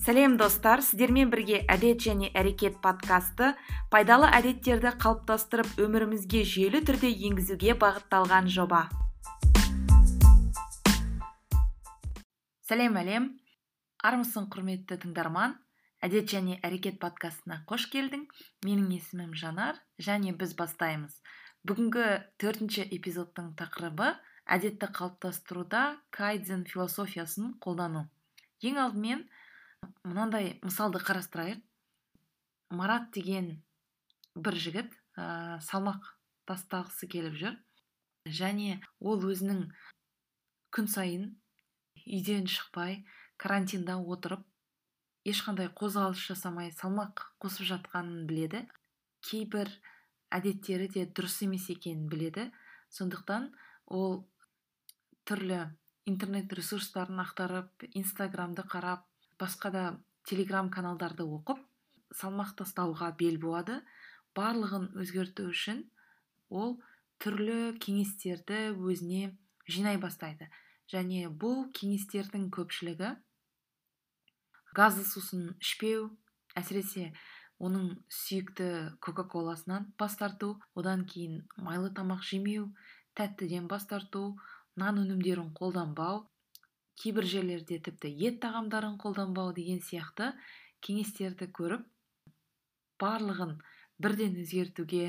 сәлем достар. Сіздермен бірге әдет және әрекет подкасты пайдалы әдеттерді қалыптастырып өмірімізге жүйелі түрде енгізуге бағытталған жоба. Сәлем әлем. Армысың құрметті тыңдарман. Әдет және әрекет подкастына қош келдің. Менің есімім жанар және біз бастаймыз. Бүгінгі төртінші эпизодтың тақырыбы әдетті қалыптастыруда кайдзен философиясын қолдану. Ең алдымен мынандай мысалды қарастырайық. Марат деген бір жігіт ә, салмақ тастағысы келіп жүр. Және ол өзінің күн сайын үйден шықпай карантинда отырып ешқандай қозғалыс жасамай салмақ қосып жатқанын біледі. Кейбір әдеттері де дұрыс емес екенін біледі. Сондықтан ол түрлі интернет ресурстарын ақтарып инстаграмды қарап басқа да телеграм каналдарды оқып салмақ тастауға бел буады. Барлығын өзгерту үшін ол түрлі кеңестерді өзіне жинай бастайды. Және бұл кеңестердің көпшілігі газды сусын ішпеу әсіресе оның сүйікті кока коласынан бас тарту одан кейін майлы тамақ жемеу тәттіден бас тарту нан өнімдерін қолданбау кейбір жерлерде тіпті ет тағамдарын қолданбау деген сияқты кеңестерді көріп барлығын бірден өзгертуге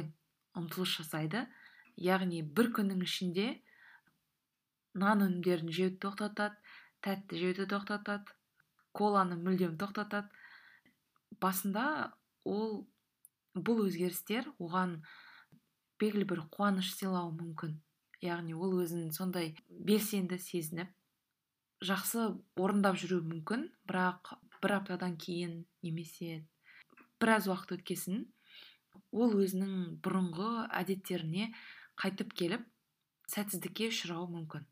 ұмтылыс жасайды. Яғни бір күннің ішінде нан өнімдерін жеуді тоқтатады тәтті жеуді тоқтатады коланы мүлдем тоқтатады. Басында ол бұл өзгерістер оған белгілі бір қуаныш сыйлауы мүмкін. Яғни ол өзін сондай белсенді сезініп жақсы орындап жүруі мүмкін бірақ бір аптадан кейін немесе біраз уақыт өткесін ол өзінің бұрынғы әдеттеріне қайтып келіп сәтсіздікке ұшырауы мүмкін.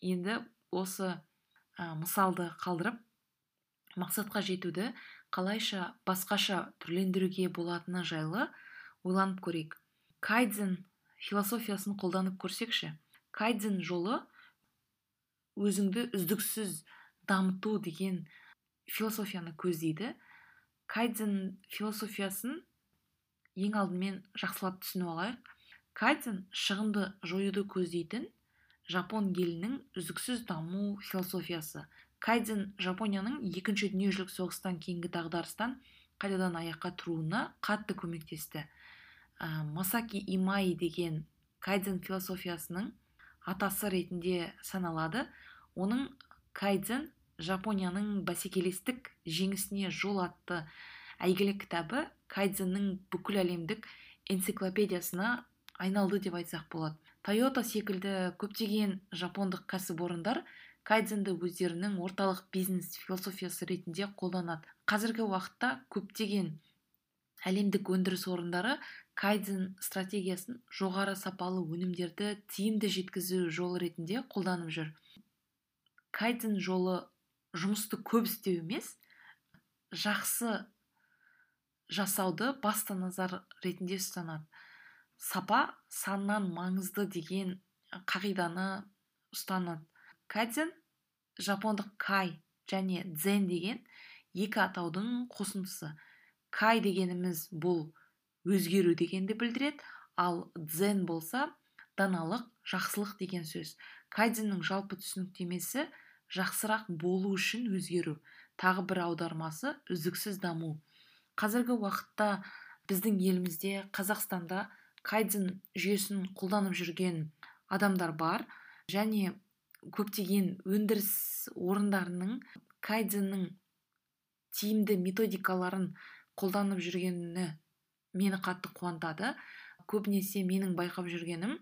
Енді осы ә, мысалды қалдырып мақсатқа жетуді қалайша басқаша түрлендіруге болатыны жайлы ойланып көрейік. Кайдзен философиясын қолданып көрсекші. Кайдзен жолы өзіңді үздіксіз дамыту деген философияны көздейді. Кайдзен философиясын ең алдымен жақсылап түсініп алайық кайдзен шығынды жоюды көздейтін жапон елінің үздіксіз даму философиясы. Кайдзен жапонияның екінші дүниежүзілік соғыстан кейінгі дағдарыстан қайтадан аяққа тұруына қатты көмектесті. Ә, масаки имай деген кайдзен философиясының атасы ретінде саналады. Оның кайдзен жапонияның бәсекелестік жеңісіне жол атты әйгілі кітабы кайдзеннің бүкіл әлемдік энциклопедиясына айналды деп айтсақ болады. Тойота секілді көптеген жапондық кәсіпорындар кайдзенді өздерінің орталық бизнес философиясы ретінде қолданады. Қазіргі уақытта көптеген әлемдік өндіріс орындары кайдзен стратегиясын жоғары сапалы өнімдерді тиімді жеткізу жолы ретінде қолданып жүр. Кайдзен жолы жұмысты көп істеу емес жақсы жасауды басты назар ретінде ұстанады. Сапа саннан маңызды деген қағиданы ұстанады. Кайдзен жапондық кай және дзен деген екі атаудың қосындысы. Кай дегеніміз бұл өзгеру дегенді білдіреді. Ал дзен болса даналық жақсылық деген сөз. Кайдзеннің жалпы түсініктемесі жақсырақ болу үшін өзгеру тағы бір аудармасы үздіксіз даму. Қазіргі уақытта біздің елімізде қазақстанда кайдзен жүйесін қолданып жүрген адамдар бар. Және көптеген өндіріс орындарының кайдзеннің тиімді методикаларын қолданып жүргені мені қатты қуантады. Көбінесе менің байқап жүргенім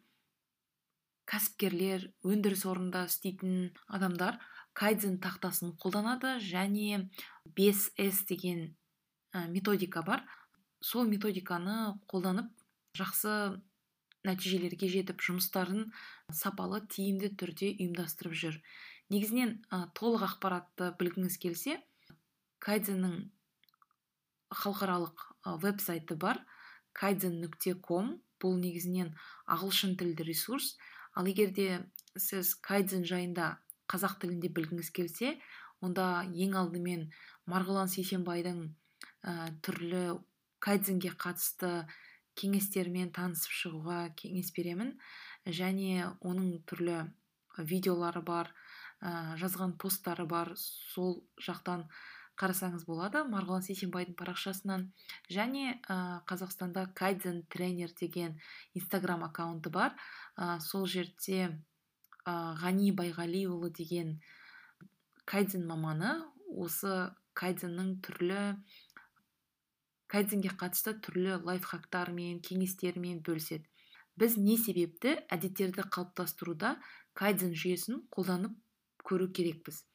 кәсіпкерлер өндіріс орнында істейтін адамдар кайдзен тақтасын қолданады және 5с деген методика бар. Сол методиканы қолданып жақсы нәтижелерге жетіп жұмыстарын сапалы тиімді түрде ұйымдастырып жүр. Негізінен ә, толық ақпаратты білгіңіз келсе кайдзеннің халықаралық веб сайты бар. Кайдзен нүкте ком бұл негізінен ағылшын тілді ресурс. Ал егер де сіз кайдзен жайында қазақ тілінде білгіңіз келсе онда ең алдымен марғұлан сейсенбайдың ә, түрлі кайдзенге қатысты кеңестерімен танысып шығуға кеңес беремін. Және оның түрлі видеолары бар ә, жазған посттары бар. Сол жақтан қарасаңыз болады. Марғұлан сейсенбайдың парақшасынан. Және ә, қазақстанда кайдзен тренер деген инстаграм аккаунты бар. Ә, сол жерде ә, ғани байғалиұлы деген кайдзен маманы осы кайдзеннің түрлі кайдзенге қатысты түрлі лайфхактармен кеңестерімен бөліседі. Біз не себепті әдеттерді қалыптастыруда кайдзен жүйесін қолданып көру керекпіз?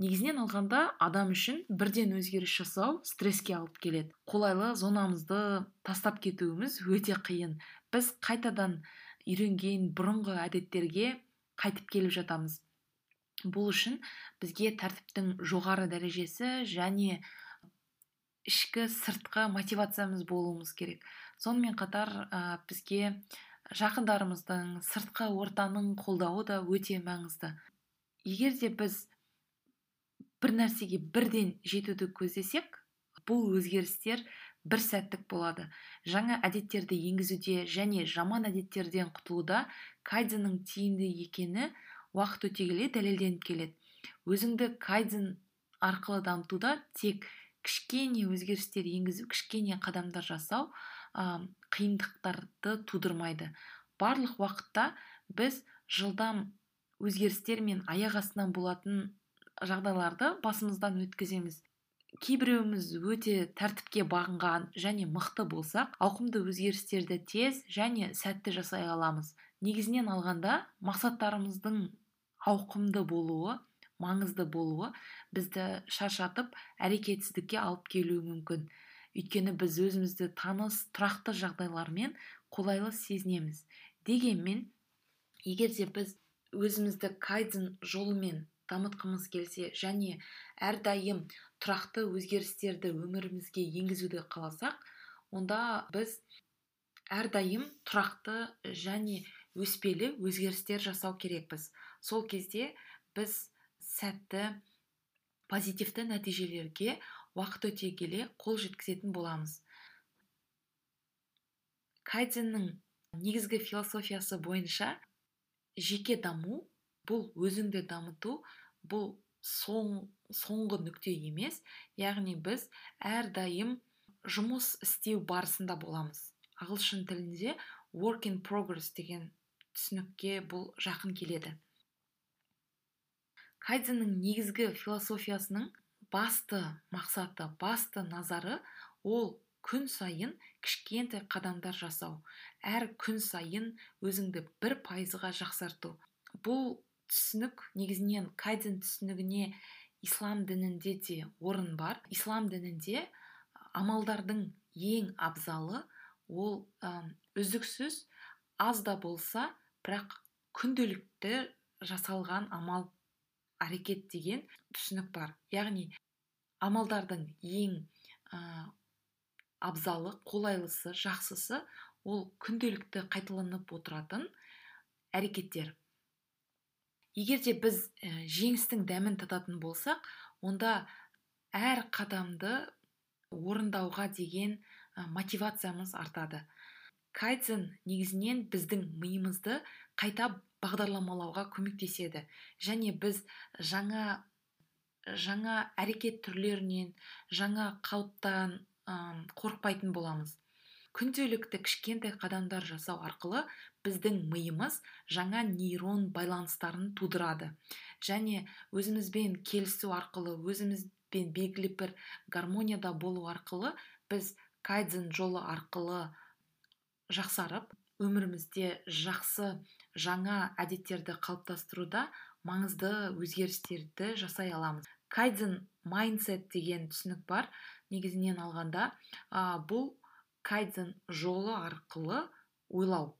Негізінен алғанда адам үшін бірден өзгеріс жасау стресске алып келеді. Қолайлы зонамызды тастап кетуіміз өте қиын. Біз қайтадан үйренген бұрынғы әдеттерге қайтып келіп жатамыз. Бұл үшін бізге тәртіптің жоғары дәрежесі және ішкі сыртқы мотивациямыз болуымыз керек. Сонымен қатар ә, бізге жақындарымыздың сыртқы ортаның қолдауы да өте маңызды. Егер де біз бір нәрсеге бірден жетуді көздесек бұл өзгерістер бір сәттік болады. Жаңа әдеттерді енгізуде және жаман әдеттерден құтылуда кайдзеннің тиімді екені уақыт өте келе дәлелденіп келеді. Өзіңді кайдзен арқылы дамытуда тек кішкене өзгерістер енгізу кішкене қадамдар жасау ә, қиындықтарды тудырмайды. Барлық уақытта біз жылдам өзгерістер мен аяқ астынан болатын жағдайларды басымыздан өткіземіз. Кейбіреуіміз өте тәртіпке бағынған және мықты болсақ ауқымды өзгерістерді тез және сәтті жасай аламыз. Негізінен алғанда мақсаттарымыздың ауқымды болуы маңызды болуы бізді шаршатып әрекетсіздікке алып келуі мүмкін. Өйткені біз өзімізді таныс тұрақты жағдайлармен қолайлы сезінеміз. Дегенмен егер де біз өзімізді кайдзен жолымен дамытқымыз келсе және әрдайым тұрақты өзгерістерді өмірімізге енгізуді қаласақ онда біз әрдайым тұрақты және өспелі өзгерістер жасау керекпіз. Сол кезде біз сәтті позитивті нәтижелерге уақыт өте келе қол жеткізетін боламыз. Кайдзеннің негізгі философиясы бойынша жеке даму бұл өзіңді дамыту бұл соң, соңғы нүкте емес яғни біз әрдайым жұмыс істеу барысында боламыз. ағылшын тілінде work in progress деген түсінікке бұл жақын келеді. Кайдзеннің негізгі философиясының басты мақсаты басты назары ол күн сайын кішкентай қадамдар жасау. Әр күн сайын өзіңді бір пайызға жақсарту. Бұл түсінік негізінен кайдзен түсінігіне ислам дінінде де орын бар. Ислам дінінде амалдардың ең абзалы ол үздіксіз аз да болса бірақ күнделікті жасалған амал әрекет деген түсінік бар. Яғни амалдардың ең абзалы қолайлысы жақсысы ол күнделікті қайталанып отыратын әрекеттер. Егер де біз ә, жеңістің дәмін тататын болсақ онда әр қадамды орындауға деген ә, мотивациямыз артады. Кайдзен негізінен біздің миымызды қайта бағдарламалауға көмектеседі. Және біз жаңа жаңа әрекет түрлерінен жаңа қалыптан қорықпайтын боламыз. Күнделікті кішкентай қадамдар жасау арқылы біздің миымыз жаңа нейрон байланыстарын тудырады. Және өзімізбен келісу арқылы өзімізбен белгілі бір гармонияда болу арқылы біз кайдзен жолы арқылы жақсарып өмірімізде жақсы жаңа әдеттерді қалыптастыруда маңызды өзгерістерді жасай аламыз. Кайдзен майндсет деген түсінік бар. Негізінен алғанда ә, бұл кайдзен жолы арқылы ойлау.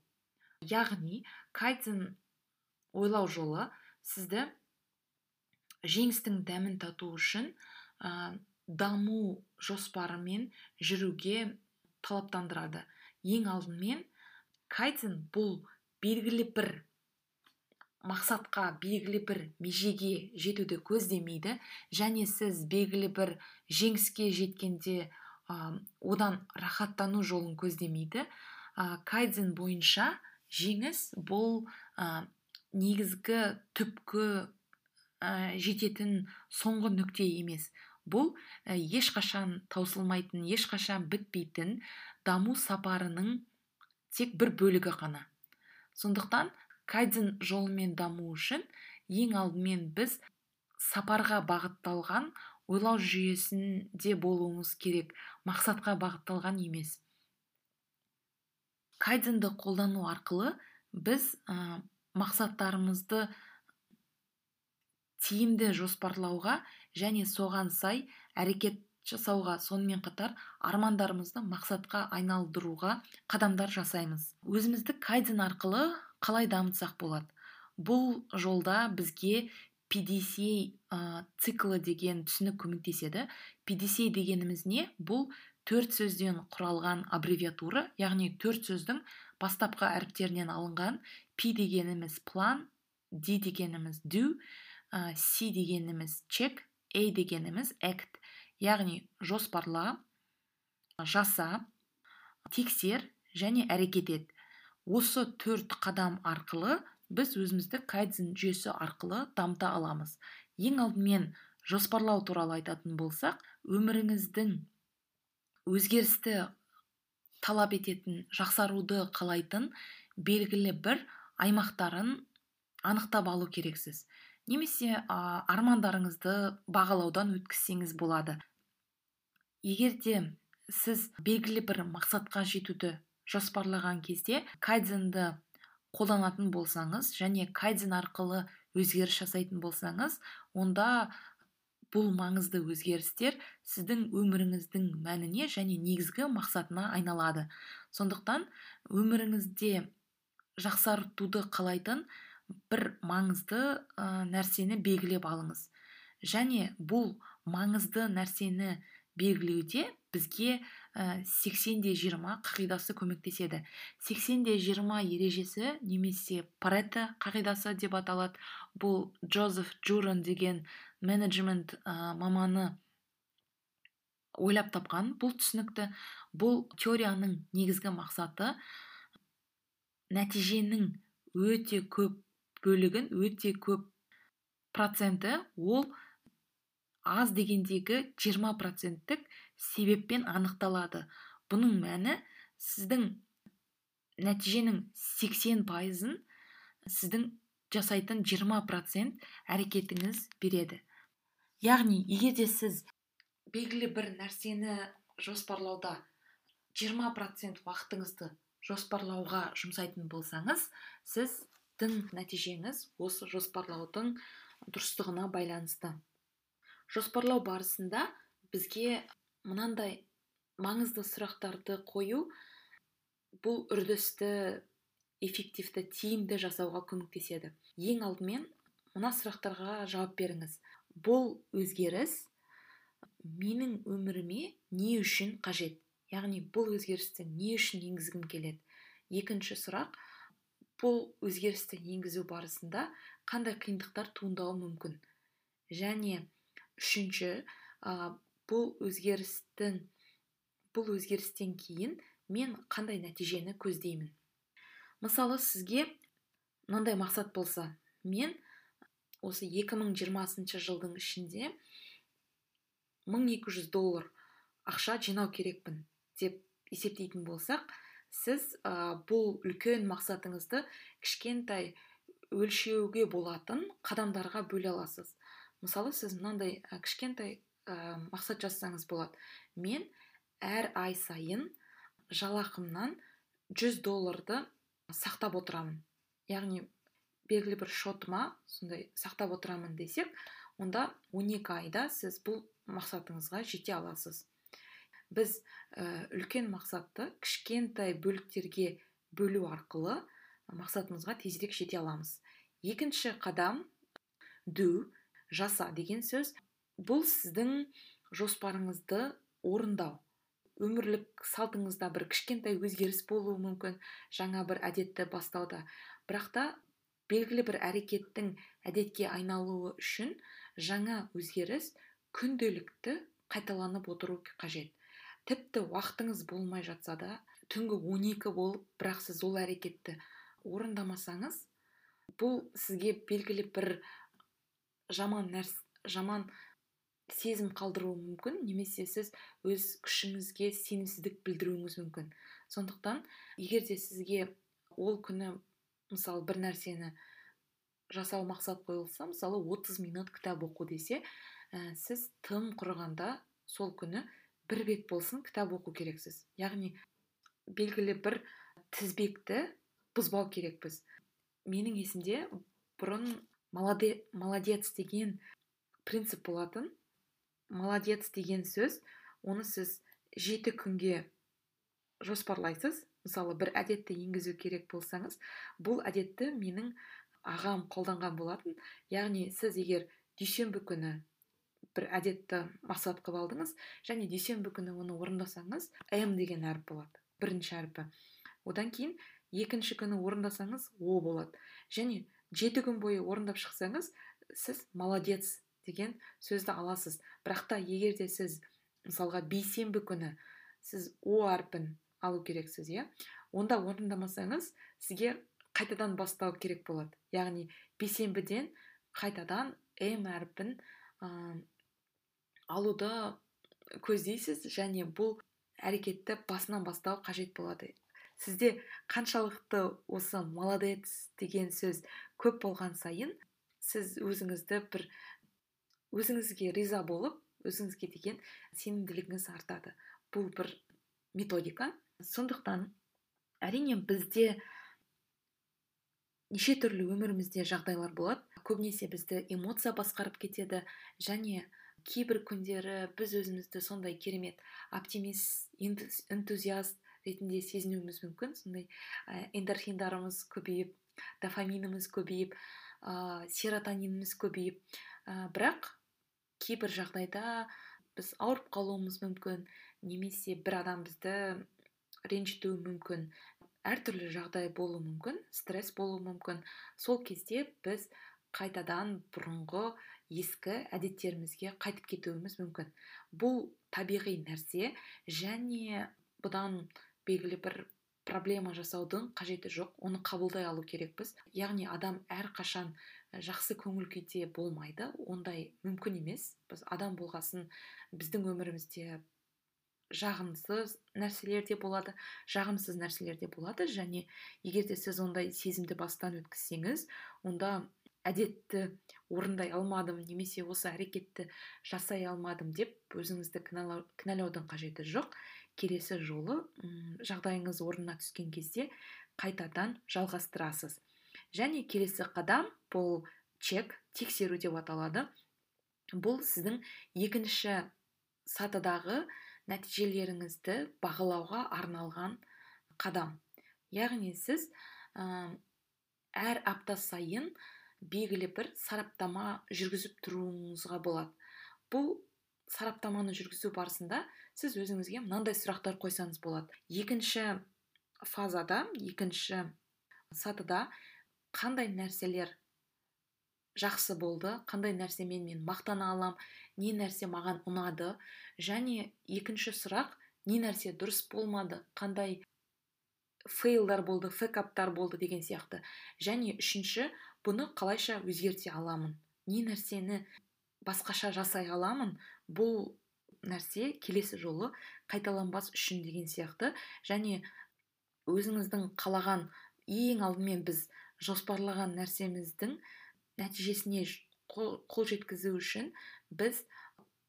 Яғни кайдзен ойлау жолы сізді жеңістің дәмін тату үшін ә, даму жоспарымен жүруге талаптандырады. Ең алдымен кайдзен бұл белгілі бір мақсатқа белгілі бір межеге жетуді көздемейді және сіз белгілі бір жеңіске жеткенде одан рахаттану жолын көздемейді. Ә, кайдзен бойынша жеңіс бұл ә, негізгі түпкі ә, жететін соңғы нүкте емес. Бұл ә, ешқашан таусылмайтын ешқашан бітпейтін даму сапарының тек бір бөлігі ғана. Сондықтан кайдзен жолымен даму үшін ең алдымен біз сапарға бағытталған ойлау жүйесінде болуымыз керек мақсатқа бағытталған емес. Кайдзенді қолдану арқылы біз ә, мақсаттарымызды тиімді жоспарлауға және соған сай әрекет жасауға сонымен қатар армандарымызды мақсатқа айналдыруға қадамдар жасаймыз. Өзімізді кайдзен арқылы қалай дамытсақ болады? Бұл жолда бізге PDCA ә, циклы деген түсінік көмектеседі. PDCA дегеніміз не? Бұл төрт сөзден құралған аббревиатура яғни төрт сөздің бастапқы әріптерінен алынған P дегеніміз план D дегеніміз do ә, дегеніміз check A дегеніміз act яғни жоспарла жаса тексер және әрекет ет. Осы төрт қадам арқылы біз өзімізді кайдзен жүйесі арқылы дамыта аламыз. Ең алдымен жоспарлау туралы айтатын болсақ өміріңіздің өзгерісті талап ететін жақсаруды қалайтын белгілі бір аймақтарын анықтап алу керексіз. Немесе ә, армандарыңызды бағалаудан өткізсеңіз болады. Егер де сіз белгілі бір мақсатқа жетуді жоспарлаған кезде кайдзенді қолданатын болсаңыз және кайдзен арқылы өзгеріс жасайтын болсаңыз онда бұл маңызды өзгерістер сіздің өміріңіздің мәніне және негізгі мақсатына айналады. Сондықтан өміріңізде жақсартуды қалайтын бір маңызды ә, нәрсені белгілеп алыңыз. Және бұл маңызды нәрсені белгілеуде бізге сексен де жиырма қағидасы көмектеседі. Сексен де жиырма ережесі немесе парето қағидасы деп аталады. Бұл джозеф джуран деген менеджмент ә, маманы ойлап тапқан бұл түсінікті. Бұл теорияның негізгі мақсаты нәтиженің өте көп бөлігін өте көп проценті ол аз дегендегі 20 проценттік себеппен анықталады. Бұның мәні сіздің нәтиженің 80 пайызын сіздің жасайтын 20 процент әрекетіңіз береді. Яғни егер де сіз белгілі бір нәрсені жоспарлауда 20 процент уақытыңызды жоспарлауға жұмсайтын болсаңыз сіздің нәтижеңіз осы жоспарлаудың дұрыстығына байланысты. Жоспарлау барысында бізге мынандай маңызды сұрақтарды қою бұл үрдісті эффективті тиімді жасауға көмектеседі. Ең алдымен мына сұрақтарға жауап беріңіз. Бұл өзгеріс менің өміріме не үшін қажет? Яғни бұл өзгерісті не үшін енгізгім келеді? Екінші сұрақ бұл өзгерісті енгізу барысында қандай қиындықтар туындауы мүмкін? Және үшінші бұл өзгерістің бұл өзгерістен кейін мен қандай нәтижені көздеймін? Мысалы сізге мынандай мақсат болса мен осы 2020 жылдың ішінде 1200 доллар ақша жинау керекпін деп есептейтін болсақ сіз ә, бұл үлкен мақсатыңызды кішкентай өлшеуге болатын қадамдарға бөле аласыз. Мысалы сіз мынандай кішкентай ә, мақсат жазсаңыз болады. Мен әр ай сайын жалақымнан 100 долларды сақтап отырамын. Яғни белгілі бір шотыма сондай сақтап отырамын десек онда 12 айда сіз бұл мақсатыңызға жете аласыз. Біз ә, үлкен мақсатты кішкентай бөліктерге бөлу арқылы мақсатымызға тезірек жете аламыз. Екінші қадам do жаса деген сөз. Бұл сіздің жоспарыңызды орындау. Өмірлік салтыңызда бір кішкентай өзгеріс болуы мүмкін жаңа бір әдетті бастауда. Бірақ та белгілі бір әрекеттің әдетке айналуы үшін жаңа өзгеріс күнделікті қайталанып отыру қажет. Тіпті уақытыңыз болмай жатса да түнгі 12 болып бірақ сіз ол әрекетті орындамасаңыз бұл сізге белгілі бір жаман нәрс жаман сезім қалдыруы мүмкін немесе сіз өз күшіңізге сенімсіздік білдіруіңіз мүмкін. Сондықтан егер де сізге ол күні мысалы бір нәрсені жасау мақсат қойылса мысалы 30 минут кітап оқу десе ә, сіз тым құрығанда сол күні бір бет болсын кітап оқу керексіз. Яғни белгілі бір тізбекті бұзбау керекпіз. Менің есімде бұрын молодец деген принцип болатын молодец деген сөз оны сіз жеті күнге жоспарлайсыз. Мысалы бір әдетті енгізу керек болсаңыз бұл әдетті менің ағам қолданған болатын. Яғни сіз егер дүйсенбі күні бір әдетті мақсат қылып алдыңыз және дүйсенбі күні оны орындасаңыз м деген әріп болады бірінші әрпі. Одан кейін екінші күні орындасаңыз о болады. Және жеті күн бойы орындап шықсаңыз сіз молодец деген сөзді аласыз. Бірақ та егер де сіз мысалға бейсенбі күні сіз о әрпін алу керексіз иә онда орындамасаңыз сізге қайтадан бастау керек болады. Яғни бейсенбіден қайтадан м әрпін ә, алуды көздейсіз және бұл әрекетті басынан бастау қажет болады. Сізде қаншалықты осы молодец деген сөз көп болған сайын сіз өзіңізді бір өзіңізге риза болып өзіңізге деген сенімділігіңіз артады. Бұл бір методика. Сондықтан әрине бізде неше түрлі өмірімізде жағдайлар болады. Көбінесе бізді эмоция басқарып кетеді және кейбір күндері біз өзімізді сондай керемет оптимист энтузиаст ретінде сезінуіміз мүмкін. Сондай ә, эндорфиндарымыз көбейіп дофаминіміз көбейіп ә, серотониніміз көбейіп. Ә, бірақ кейбір жағдайда біз ауырып қалуымыз мүмкін немесе бір адам бізді ренжітуі мүмкін. Әртүрлі жағдай болуы мүмкін стресс болуы мүмкін. Сол кезде біз қайтадан бұрынғы ескі әдеттерімізге қайтып кетуіміз мүмкін. Бұл табиғи нәрсе және бұдан белгілі бір проблема жасаудың қажеті жоқ. Оны қабылдай алу керекпіз. Яғни адам әрқашан жақсы көңіл күйде болмайды. Ондай мүмкін емес. Біз адам болғасын біздің өмірімізде жағымсыз нәрселер де болады жағымсыз нәрселер де болады. Және егер де сіз ондай сезімді бастан өткізсеңіз онда әдетті орындай алмадым немесе осы әрекетті жасай алмадым деп өзіңізді кінәлаудың қажеті жоқ. Келесі жолы жағдайыңыз орнына түскен кезде қайтадан жалғастырасыз. Және келесі қадам бұл чек тексеру деп аталады. Бұл сіздің екінші сатыдағы нәтижелеріңізді бағалауға арналған қадам. Яғни сіз әр апта сайын белгілі бір сараптама жүргізіп тұруыңызға болады. Бұл сараптаманы жүргізу барысында сіз өзіңізге мынандай сұрақтар қойсаңыз болады. Екінші фазада екінші сатыда қандай нәрселер жақсы болды қандай нәрсемен мен мақтана алам не нәрсе маған ұнады? Және екінші сұрақ не нәрсе дұрыс болмады? Қандай фейлдар болды фекаптар болды деген сияқты. Және үшінші бұны қалайша өзгерте аламын? Не нәрсені басқаша жасай аламын? Бұл нәрсе келесі жолы қайталанбас үшін деген сияқты. Және өзіңіздің қалаған ең алдымен біз жоспарлаған нәрсеміздің нәтижесіне қол жеткізу үшін біз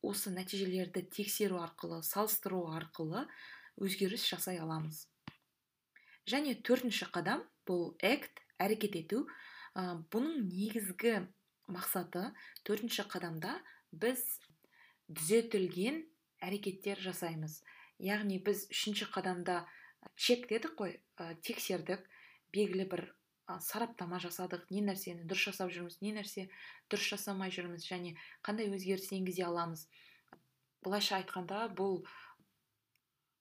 осы нәтижелерді тексеру арқылы салыстыру арқылы өзгеріс жасай аламыз. Және төртінші қадам бұл экт әрекет ету. Бұның негізгі мақсаты төртінші қадамда біз түзетілген әрекеттер жасаймыз. Яғни біз үшінші қадамда чек дедік қой ә, тексердік. Белгілі бір сараптама жасадық не нәрсені дұрыс жасап жүрміз не нәрсе дұрыс жасамай жүрміз және қандай өзгеріс енгізе аламыз. Былайша айтқанда бұл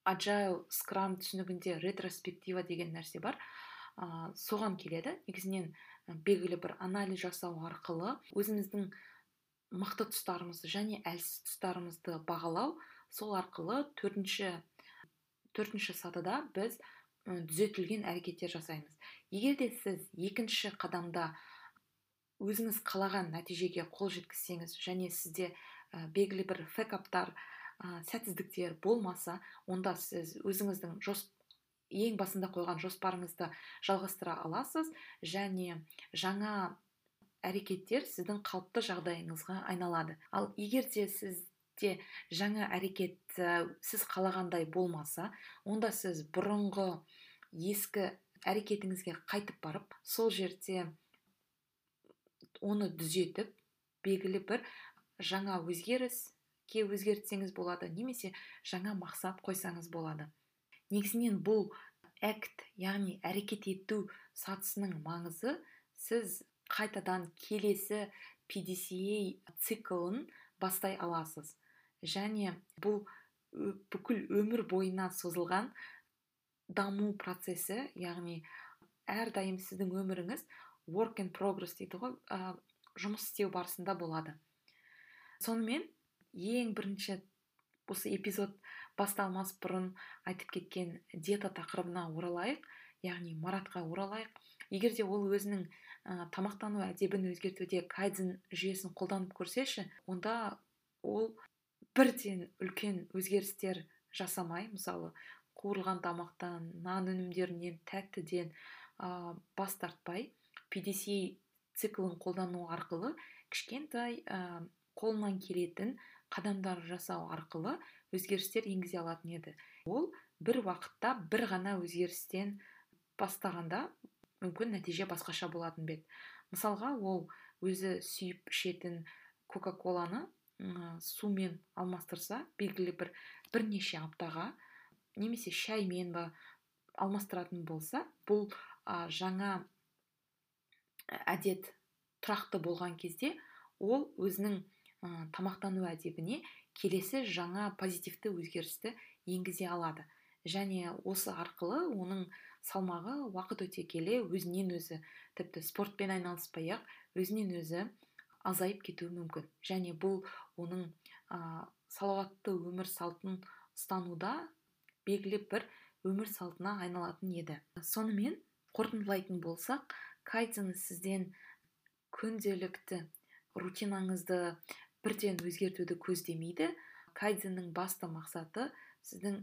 agile скрам түсінігінде ретроспектива деген нәрсе бар. Ә, соған келеді. Негізінен белгілі бір анализ жасау арқылы өзіміздің мықты тұстарымызды және әлсіз тұстарымызды бағалау сол арқылы төртінші төртінші сатыда біз түзетілген әрекеттер жасаймыз. Егер де сіз екінші қадамда өзіңіз қалаған нәтижеге қол жеткізсеңіз және сізде ә, белгілі бір фэкаптар ә, сәтсіздіктер болмаса онда сіз өзіңіздің жос, ең басында қойған жоспарыңызды жалғастыра аласыз және жаңа әрекеттер сіздің қалыпты жағдайыңызға айналады. Ал егер де сізде жаңа әрекет сіз қалағандай болмаса онда сіз бұрынғы ескі әрекетіңізге қайтып барып сол жерде оны түзетіп белгілі бір жаңа өзгеріске өзгертсеңіз болады немесе жаңа мақсат қойсаңыз болады. Негізінен бұл әкт яғни әрекет ету сатысының маңызы сіз қайтадан келесі PDCA циклын бастай аласыз. Және бұл бүкіл өмір бойына созылған даму процесі яғни әрдайым сіздің өміріңіз work in progress дейді ғой ә, жұмыс істеу барысында болады. Сонымен ең бірінші осы эпизод басталмас бұрын айтып кеткен диета тақырыбына оралайық яғни маратқа оралайық. Егер де ол өзінің ә, тамақтану әдебін өзгертуде кайдзен жүйесін қолданып көрсеші онда ол бірден үлкен өзгерістер жасамай мысалы қуырылған тамақтан нан өнімдерінен тәттіден ә, бас тартпай PDCA циклін қолдану арқылы кішкентай ә, қолынан келетін қадамдар жасау арқылы өзгерістер енгізе алатын еді. Ол бір уақытта бір ғана өзгерістен бастағанда мүмкін нәтиже басқаша болатын бет мысалға ол өзі сүйіп ішетін кока коланы сумен алмастырса белгілі бір бірнеше аптаға немесе шаймен ба алмастыратын болса бұл а, жаңа әдет тұрақты болған кезде ол өзінің ә, тамақтану әдебіне келесі жаңа позитивті өзгерісті енгізе алады. Және осы арқылы оның салмағы уақыт өте келе өзінен өзі тіпті спортпен айналыспай ақ өзінен өзі азайып кетуі мүмкін. Және бұл оның ә, салауатты өмір салтын ұстануда белгілі бір өмір салтына айналатын еді. Сонымен қорытындылайтын болсақ кайдзен сізден күнделікті рутинаңызды бірден өзгертуді көздемейді. Кайдзеннің басты мақсаты сіздің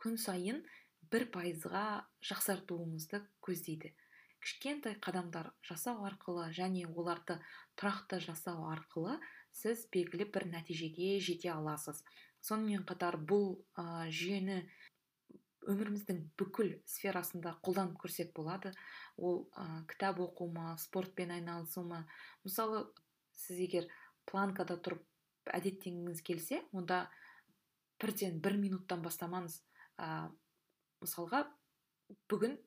күн сайын бір пайызға жақсартуыңызды көздейді. Кішкентай қадамдар жасау арқылы және оларды тұрақты жасау арқылы сіз белгілі бір нәтижеге жете аласыз. Сонымен қатар бұл ә, жүйені өміріміздің бүкіл сферасында қолданып көрсек болады. Ол ә, кітап оқу ма спортпен айналысу ма? Мысалы сіз егер планкада тұрып әдеттенгіңіз келсе онда бірден бір минуттан бастамаңыз. Мысалға бүгін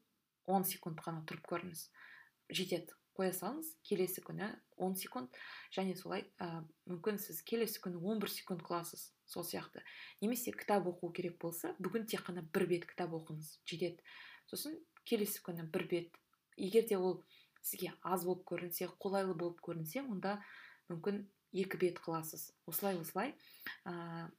10 секунд қана тұрып көріңіз. Жетеді. Қоя салыңыз келесі күні 10 секунд және солай ә, мүмкін сіз келесі күні 11 секунд қыласыз сол сияқты. Немесе кітап оқу керек болса бүгін тек қана бір бет кітап оқыңыз жетеді. Сосын келесі күні бір бет. Егер де ол сізге аз болып көрінсе қолайлы болып көрінсе онда мүмкін екі бет қыласыз. Осылай осылай. Ә,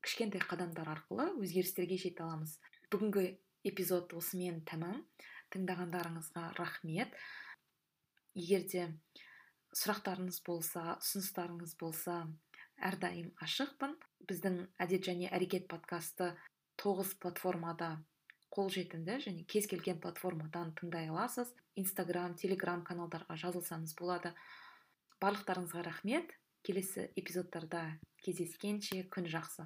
кішкентай қадамдар арқылы өзгерістерге жете аламыз. Бүгінгі эпизод осымен тәмам. Тыңдағандарыңызға рахмет. Егер де сұрақтарыңыз болса ұсыныстарыңыз болса әрдайым ашықпын. Біздің әдет және әрекет подкасты тоғыз платформада қолжетімді және кез келген платформадан тыңдай аласыз. Инстаграм телеграм каналдарға жазылсаңыз болады. Барлықтарыңызға рахмет. Келесі эпизодтарда кездескенше күн жақсы.